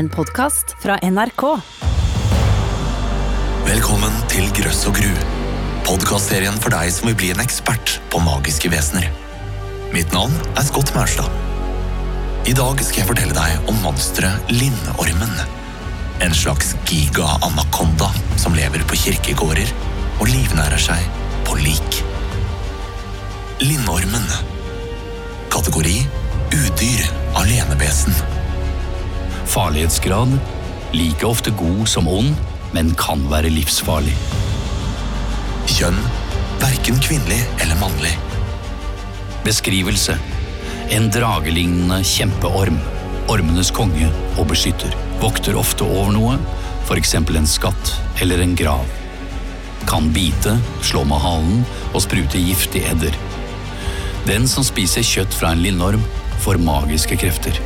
En podkast fra NRK. Velkommen til Grøss og gru. Podkastserien for deg som vil bli en ekspert på magiske vesener. Mitt navn er Scott Maurstad. I dag skal jeg fortelle deg om monsteret Lindormen. En slags giga-anakonda som lever på kirkegårder og livnærer seg på lik. Lindormen. Kategori udyr alenevesen. Farlighetsgrad like ofte god som ond, men kan være livsfarlig. Kjønn verken kvinnelig eller mannlig. Beskrivelse En dragelignende kjempeorm. Ormenes konge og beskytter. Vokter ofte over noe, f.eks. en skatt eller en grav. Kan bite, slå med halen og sprute giftig edder. Den som spiser kjøtt fra en lindorm, får magiske krefter.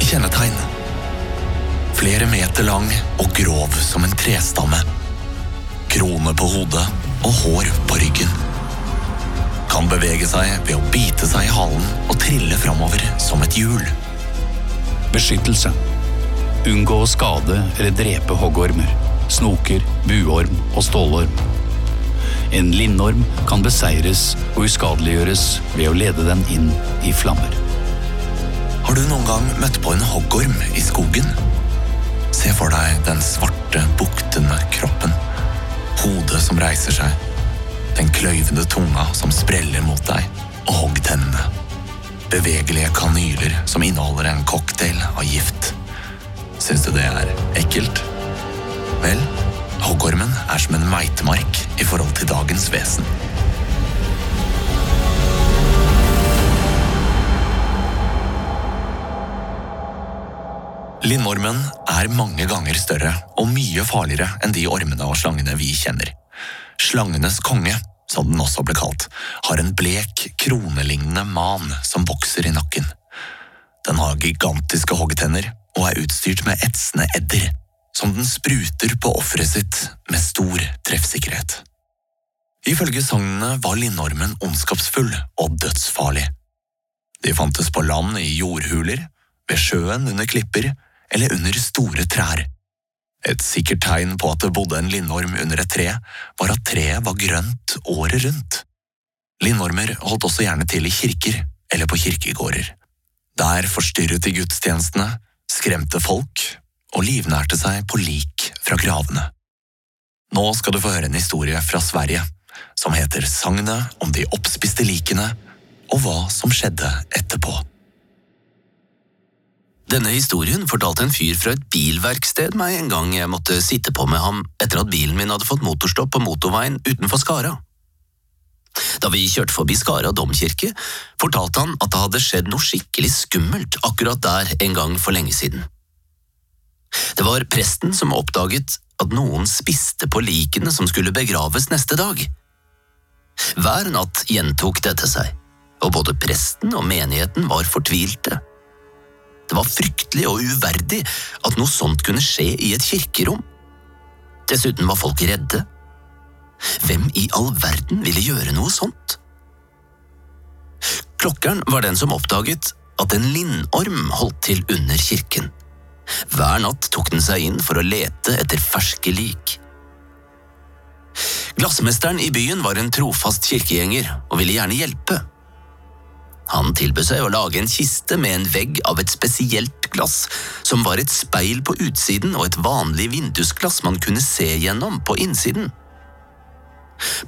Kjennetegn. Flere meter lang og grov som en trestamme. Krone på hodet og hår på ryggen. Kan bevege seg ved å bite seg i halen og trille framover som et hjul. Beskyttelse. Unngå å skade eller drepe hoggormer, snoker, buorm og stålorm. En lindorm kan beseires og uskadeliggjøres ved å lede den inn i flammer. Har du noen gang møtt på en hoggorm i skogen? Se for deg den svarte, buktende kroppen. Hodet som reiser seg. Den kløyvende tunga som spreller mot deg, og hoggtennene. Bevegelige kanyler som inneholder en cocktail av gift. Syns du det er ekkelt? Vel, hoggormen er som en meitemark i forhold til dagens vesen. Lindormen er mange ganger større og mye farligere enn de ormene og slangene vi kjenner. Slangenes konge, som den også ble kalt, har en blek, kronelignende man som vokser i nakken. Den har gigantiske hoggtenner og er utstyrt med etsende edder, som den spruter på offeret sitt med stor treffsikkerhet. Ifølge sagnene var lindormen ondskapsfull og dødsfarlig. De fantes på land i jordhuler, ved sjøen under klipper eller under store trær. Et sikkert tegn på at det bodde en lindorm under et tre, var at treet var grønt året rundt. Lindormer holdt også gjerne til i kirker eller på kirkegårder. Der forstyrret de gudstjenestene, skremte folk og livnærte seg på lik fra gravene. Nå skal du få høre en historie fra Sverige som heter Sagnet om de oppspiste likene og hva som skjedde etterpå. Denne historien fortalte en fyr fra et bilverksted meg en gang jeg måtte sitte på med ham etter at bilen min hadde fått motorstopp på motorveien utenfor Skara. Da vi kjørte forbi Skara domkirke, fortalte han at det hadde skjedd noe skikkelig skummelt akkurat der en gang for lenge siden. Det var presten som oppdaget at noen spiste på likene som skulle begraves neste dag. Hver natt gjentok dette seg, og både presten og menigheten var fortvilte. Det var fryktelig og uverdig at noe sånt kunne skje i et kirkerom. Dessuten var folk redde. Hvem i all verden ville gjøre noe sånt? Klokkeren var den som oppdaget at en lindorm holdt til under kirken. Hver natt tok den seg inn for å lete etter ferske lik. Glassmesteren i byen var en trofast kirkegjenger og ville gjerne hjelpe. Han tilbød seg å lage en kiste med en vegg av et spesielt glass, som var et speil på utsiden og et vanlig vindusglass man kunne se gjennom på innsiden.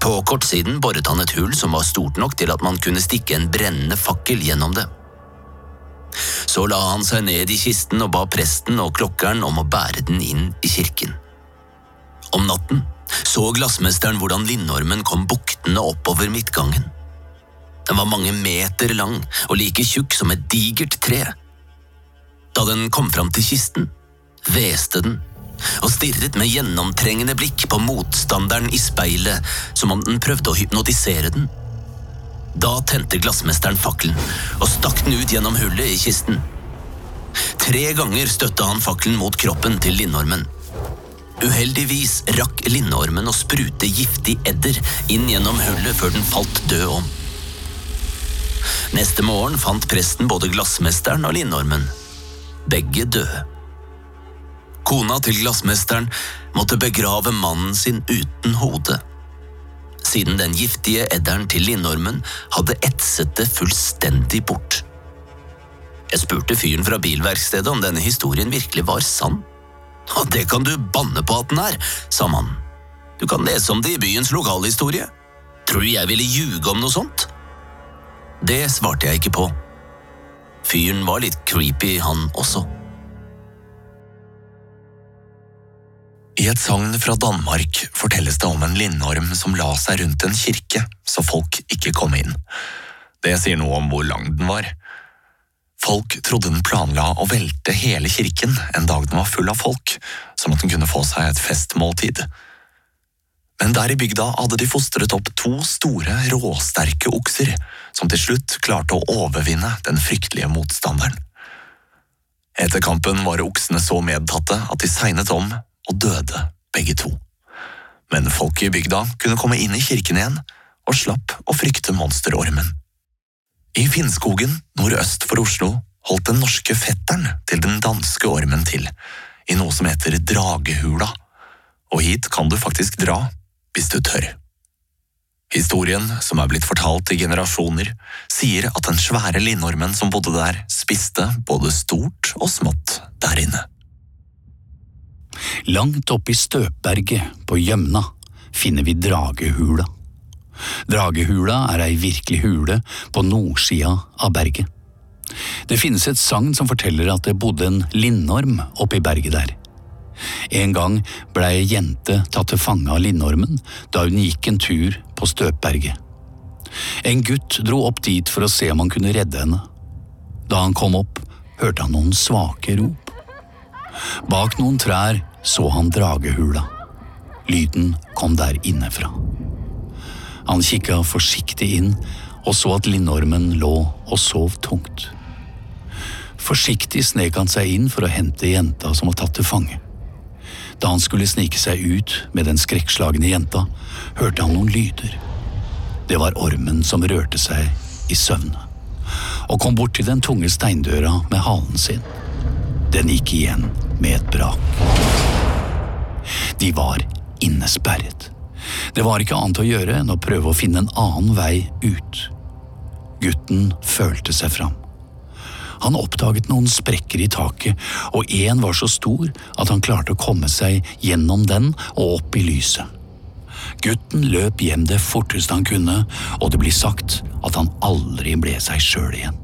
På kortsiden boret han et hull som var stort nok til at man kunne stikke en brennende fakkel gjennom det. Så la han seg ned i kisten og ba presten og klokkeren om å bære den inn i kirken. Om natten så glassmesteren hvordan lindormen kom buktende oppover midtgangen. Den var mange meter lang og like tjukk som et digert tre. Da den kom fram til kisten, hveste den og stirret med gjennomtrengende blikk på motstanderen i speilet som om den prøvde å hypnotisere den. Da tente glassmesteren fakkelen og stakk den ut gjennom hullet i kisten. Tre ganger støtte han fakkelen mot kroppen til lindormen. Uheldigvis rakk lindormen å sprute giftig edder inn gjennom hullet før den falt død om. Neste morgen fant presten både glassmesteren og linnormen. Begge døde. Kona til glassmesteren måtte begrave mannen sin uten hode. Siden den giftige edderen til linnormen hadde etset det fullstendig bort. Jeg spurte fyren fra bilverkstedet om denne historien virkelig var sann. Og det kan du banne på at den er, sa mannen. Du kan lese om det i byens lokalhistorie. Tror du jeg ville ljuge om noe sånt? Det svarte jeg ikke på. Fyren var litt creepy, han også. I et sagn fra Danmark fortelles det om en lindorm som la seg rundt en kirke så folk ikke kom inn. Det sier noe om hvor lang den var. Folk trodde den planla å velte hele kirken en dag den var full av folk, sånn at den kunne få seg et festmåltid. Men der i bygda hadde de fostret opp to store, råsterke okser, som til slutt klarte å overvinne den fryktelige motstanderen. Etter kampen var oksene så medtatte at de segnet om og døde begge to. Men folket i bygda kunne komme inn i kirken igjen og slapp å frykte monsterormen. I Finnskogen nordøst for Oslo holdt den norske fetteren til den danske ormen til, i noe som heter Dragehula, og hit kan du faktisk dra hvis du tør. Historien, som er blitt fortalt i generasjoner, sier at den svære linnormen som bodde der, spiste både stort og smått der inne. Langt oppe i støpberget på Gjømna finner vi Dragehula. Dragehula er ei virkelig hule på nordsida av berget. Det finnes et sagn som forteller at det bodde en lindorm oppi berget der. En gang blei ei jente tatt til fange av lindormen da hun gikk en tur på Støpberget. En gutt dro opp dit for å se om han kunne redde henne. Da han kom opp, hørte han noen svake rop. Bak noen trær så han dragehula. Lyden kom der innefra. Han kikka forsiktig inn og så at lindormen lå og sov tungt. Forsiktig snek han seg inn for å hente jenta som var tatt til fange. Da han skulle snike seg ut med den skrekkslagne jenta, hørte han noen lyder. Det var ormen som rørte seg i søvne, og kom bort til den tunge steindøra med halen sin. Den gikk igjen med et brak. De var innesperret. Det var ikke annet å gjøre enn å prøve å finne en annen vei ut. Gutten følte seg fram. Han oppdaget noen sprekker i taket, og én var så stor at han klarte å komme seg gjennom den og opp i lyset. Gutten løp hjem det forteste han kunne, og det blir sagt at han aldri ble seg sjøl igjen.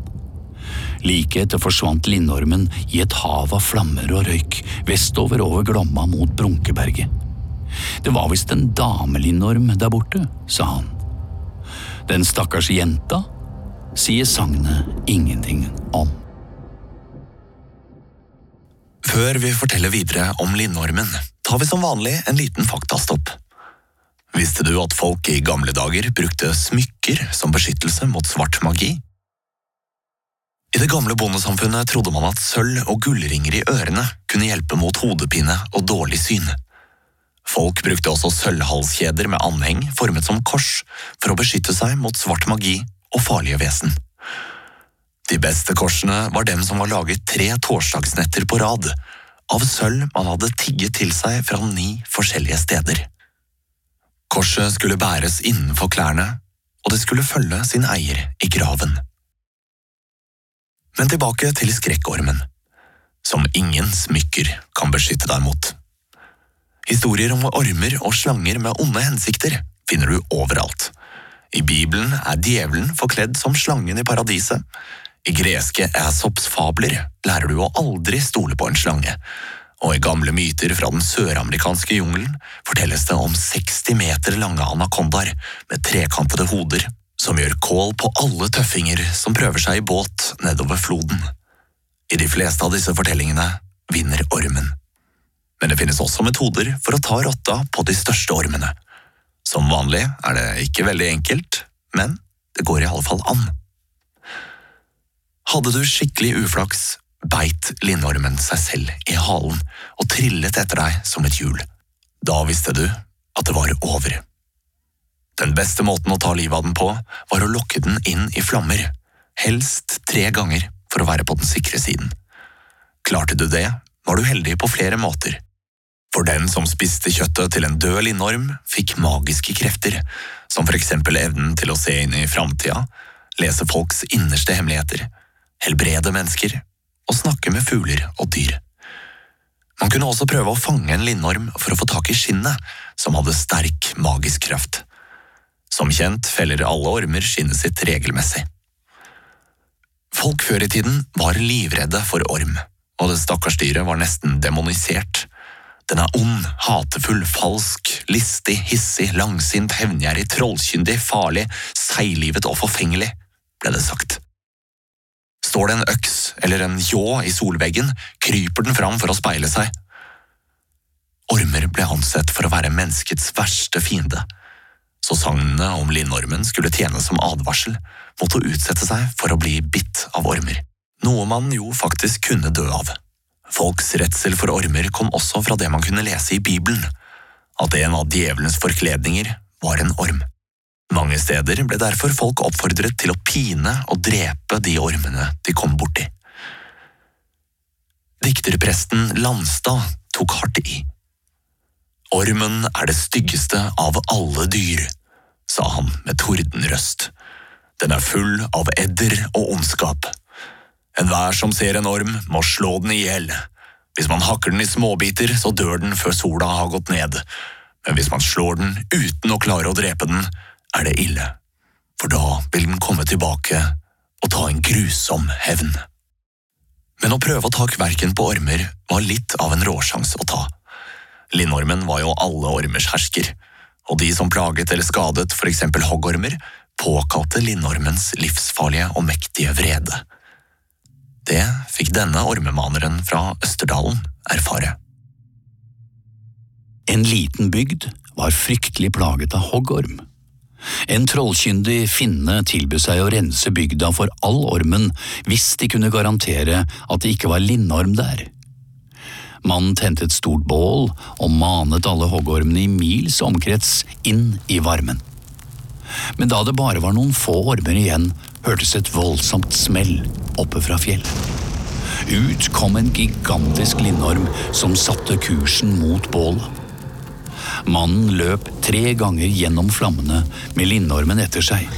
Like etter forsvant lindormen i et hav av flammer og røyk vestover over Glomma mot Brunkeberget. Det var visst en damelindorm der borte, sa han. Den stakkars jenta sier sagnet ingenting om. Før vi forteller videre om linnormen, tar vi som vanlig en liten faktastopp. Visste du at folk i gamle dager brukte smykker som beskyttelse mot svart magi? I det gamle bondesamfunnet trodde man at sølv og gullringer i ørene kunne hjelpe mot hodepine og dårlig syn. Folk brukte også sølvhalskjeder med anheng formet som kors for å beskytte seg mot svart magi og farlige vesen. De beste korsene var dem som var laget tre torsdagsnetter på rad, av sølv man hadde tigget til seg fra ni forskjellige steder. Korset skulle bæres innenfor klærne, og det skulle følge sin eier i graven. Men tilbake til skrekkormen, som ingen smykker kan beskytte deg mot. Historier om ormer og slanger med onde hensikter finner du overalt. I Bibelen er djevelen forkledd som slangen i paradiset. I greske Aesops fabler lærer du å aldri stole på en slange, og i gamle myter fra den søramerikanske jungelen fortelles det om 60 meter lange anakondaer med trekantede hoder som gjør kål på alle tøffinger som prøver seg i båt nedover floden. I de fleste av disse fortellingene vinner ormen. Men det finnes også metoder for å ta rotta på de største ormene. Som vanlig er det ikke veldig enkelt, men det går i alle fall an. Hadde du skikkelig uflaks, beit lindormen seg selv i halen og trillet etter deg som et hjul. Da visste du at det var over. Den beste måten å ta livet av den på, var å lokke den inn i flammer, helst tre ganger for å være på den sikre siden. Klarte du det, var du heldig på flere måter. For den som spiste kjøttet til en død linnorm, fikk magiske krefter, som for eksempel evnen til å se inn i framtida, lese folks innerste hemmeligheter, helbrede mennesker og snakke med fugler og dyr. Man kunne også prøve å fange en linnorm for å få tak i skinnet, som hadde sterk magisk kraft. Som kjent feller alle ormer skinnet sitt regelmessig. Folk før i tiden var livredde for orm, og det stakkars dyret var nesten demonisert. Den er ond, hatefull, falsk, listig, hissig, langsint, hevngjerrig, trollkyndig, farlig, seiglivet og forfengelig, ble det sagt. Står det en øks eller en ljå i solveggen, kryper den fram for å speile seg. Ormer ble ansett for å være menneskets verste fiende, så sagnene om linnormen skulle tjene som advarsel mot å utsette seg for å bli bitt av ormer, noe man jo faktisk kunne dø av. Folks redsel for ormer kom også fra det man kunne lese i Bibelen, at en av djevelens forkledninger var en orm. Mange steder ble derfor folk oppfordret til å pine og drepe de ormene de kom borti. Dikterpresten Landstad tok hardt i. Ormen er det styggeste av alle dyr, sa han med tordenrøst. Den er full av edder og ondskap. Enhver som ser en orm, må slå den i hjel. Hvis man hakker den i småbiter, så dør den før sola har gått ned, men hvis man slår den uten å klare å drepe den, er det ille, for da vil den komme tilbake og ta en grusom hevn. Men å prøve å ta kverken på ormer var litt av en råsjans å ta. Lindormen var jo alle ormers hersker, og de som plaget eller skadet for eksempel hoggormer, påkalte lindormens livsfarlige og mektige vrede. Det fikk denne ormemaneren fra Østerdalen erfare. En liten bygd var fryktelig plaget av hoggorm. En trollkyndig finne tilbød seg å rense bygda for all ormen hvis de kunne garantere at det ikke var linnorm der. Mannen tente et stort bål og manet alle hoggormene i mils omkrets inn i varmen. Men da det bare var noen få ormer igjen, hørtes et voldsomt smell oppe fra fjellet. Ut kom en gigantisk linnorm som satte kursen mot bålet. Mannen løp tre ganger gjennom flammene med linnormen etter seg.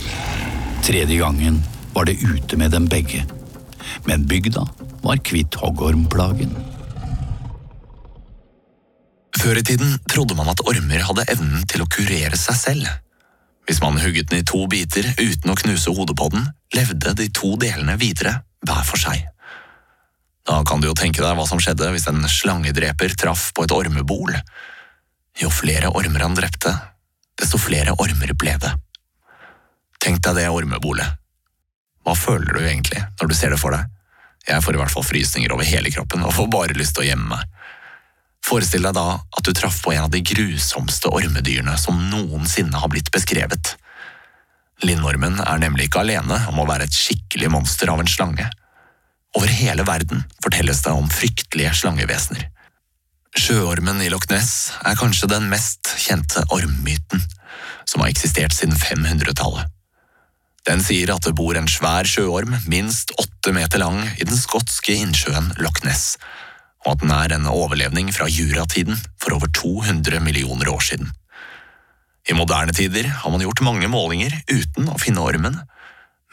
Tredje gangen var det ute med dem begge. Men bygda var kvitt hoggormplagen. Før i tiden trodde man at ormer hadde evnen til å kurere seg selv. Hvis man hugget den i to biter uten å knuse hodet på den, levde de to delene videre, hver for seg. Da kan du jo tenke deg hva som skjedde hvis en slangedreper traff på et ormebol. Jo flere ormer han drepte, desto flere ormer ble det. Tenk deg det ormebolet. Hva føler du egentlig når du ser det for deg? Jeg får i hvert fall frysninger over hele kroppen og får bare lyst til å gjemme meg. Forestill deg da at du traff på en av de grusomste ormedyrene som noensinne har blitt beskrevet. Lindormen er nemlig ikke alene om å være et skikkelig monster av en slange. Over hele verden fortelles det om fryktelige slangevesener. Sjøormen i Loch Ness er kanskje den mest kjente ormmyten, som har eksistert siden 500-tallet. Den sier at det bor en svær sjøorm, minst åtte meter lang, i den skotske innsjøen Loch Ness, og at den er en overlevning fra juratiden for over 200 millioner år siden. I moderne tider har man gjort mange målinger uten å finne ormen,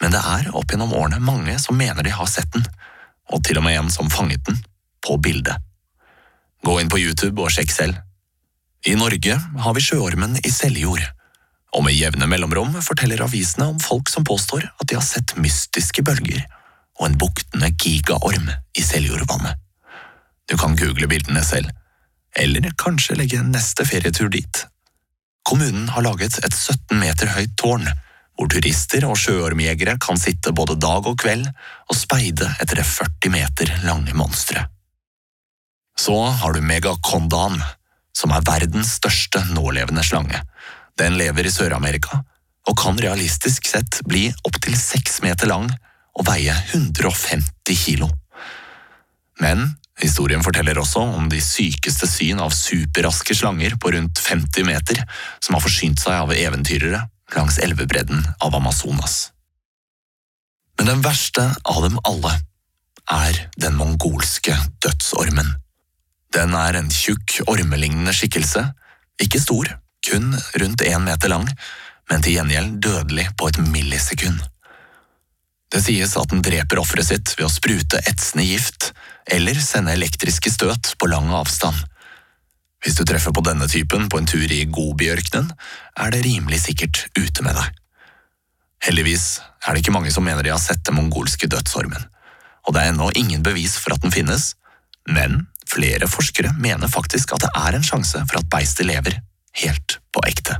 men det er opp gjennom årene mange som mener de har sett den, og til og med en som fanget den, på bildet. Gå inn på YouTube og sjekk selv. I Norge har vi sjøormen i Seljord, og med jevne mellomrom forteller avisene om folk som påstår at de har sett mystiske bølger og en buktende gigaorm i Seljordvannet. Du kan google bildene selv, eller kanskje legge neste ferietur dit. Kommunen har laget et 17 meter høyt tårn, hvor turister og sjøormjegere kan sitte både dag og kveld og speide etter det 40 meter lange monsteret. Så har du megakondan, som er verdens største nålevende slange. Den lever i Sør-Amerika og kan realistisk sett bli opptil seks meter lang og veie 150 kilo. Men historien forteller også om de sykeste syn av superraske slanger på rundt 50 meter som har forsynt seg av eventyrere langs elvebredden av Amazonas. Men den verste av dem alle er den mongolske dødsormen Den er en tjukk, ormelignende skikkelse, ikke stor, kun rundt én meter lang, men til gjengjeld dødelig på et millisekund. Det sies at den dreper offeret sitt ved å sprute etsende gift eller sende elektriske støt på lang avstand. Hvis du treffer på denne typen på en tur i Gobiørkenen, er det rimelig sikkert ute med deg. Heldigvis er det ikke mange som mener de har sett den mongolske dødsormen, og det er ennå ingen bevis for at den finnes, men flere forskere mener faktisk at det er en sjanse for at beistet lever, helt på ekte.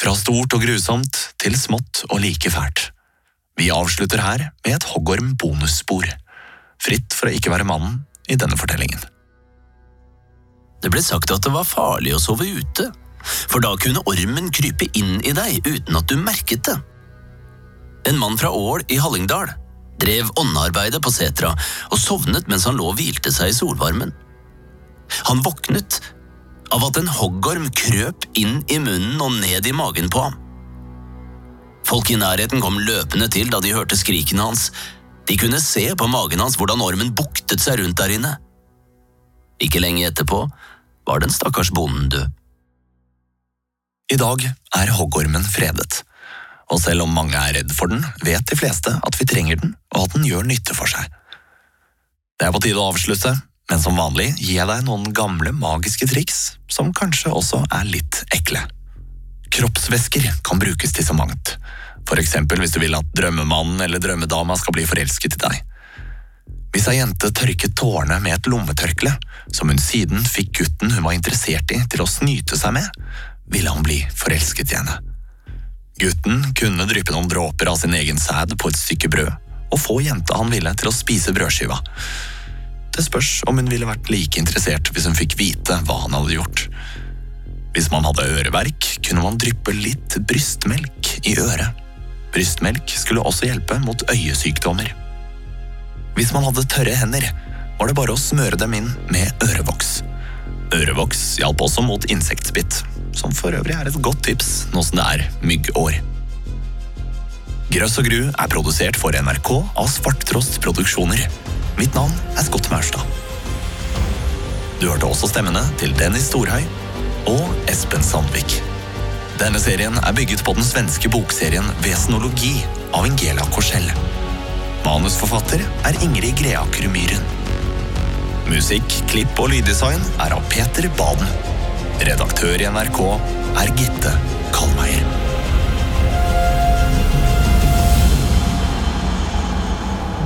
Fra stort og grusomt til smått og like fælt. Vi avslutter her med et hoggorm-bonusspor, fritt for å ikke være mannen i denne fortellingen. Det ble sagt at det var farlig å sove ute, for da kunne ormen krype inn i deg uten at du merket det. En mann fra Ål i Hallingdal drev åndearbeidet på setra og sovnet mens han lå og hvilte seg i solvarmen. Han våknet av at en hoggorm krøp inn i munnen og ned i magen på ham. Folk i nærheten kom løpende til da de hørte skrikene hans. De kunne se på magen hans hvordan ormen buktet seg rundt der inne. Ikke lenge etterpå var den stakkars bonden død. I dag er hoggormen fredet, og selv om mange er redd for den, vet de fleste at vi trenger den, og at den gjør nytte for seg. Det er på tide å avslutte, men som vanlig gir jeg deg noen gamle magiske triks som kanskje også er litt ekle. Kroppsvæsker kan brukes til så mangt, for eksempel hvis du vil at drømmemannen eller drømmedama skal bli forelsket i deg. Hvis ei jente tørket tårene med et lommetørkle, som hun siden fikk gutten hun var interessert i til å snyte seg med, ville han bli forelsket i henne. Gutten kunne dryppe noen dråper av sin egen sæd på et stykke brød, og få jenta han ville til å spise brødskiva. Det spørs om hun ville vært like interessert hvis hun fikk vite hva han hadde gjort. Hvis man hadde øreverk, kunne man dryppe litt brystmelk i øret. Brystmelk skulle også hjelpe mot øyesykdommer. Hvis man hadde tørre hender, var det bare å smøre dem inn med ørevoks. Ørevoks hjalp også mot insektbitt, som for øvrig er et godt tips nå som det er myggår. Grøss og gru er produsert for NRK av Svarttrost Produksjoner. Mitt navn er Scott Maurstad. Du hørte også stemmene til Dennis Storhøy og Espen Sandvik. Denne serien er bygget på den svenske bokserien Vesenologi av Ingela Korsell. Manusforfatter er Ingrid Greaker Myhren. Musikk, klipp og lyddesign er av Peter Baden. Redaktør i NRK er Gitte Kalmeier.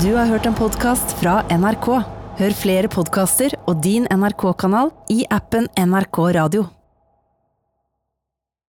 Du har hørt en podkast fra NRK. Hør flere podkaster og din NRK-kanal i appen NRK Radio.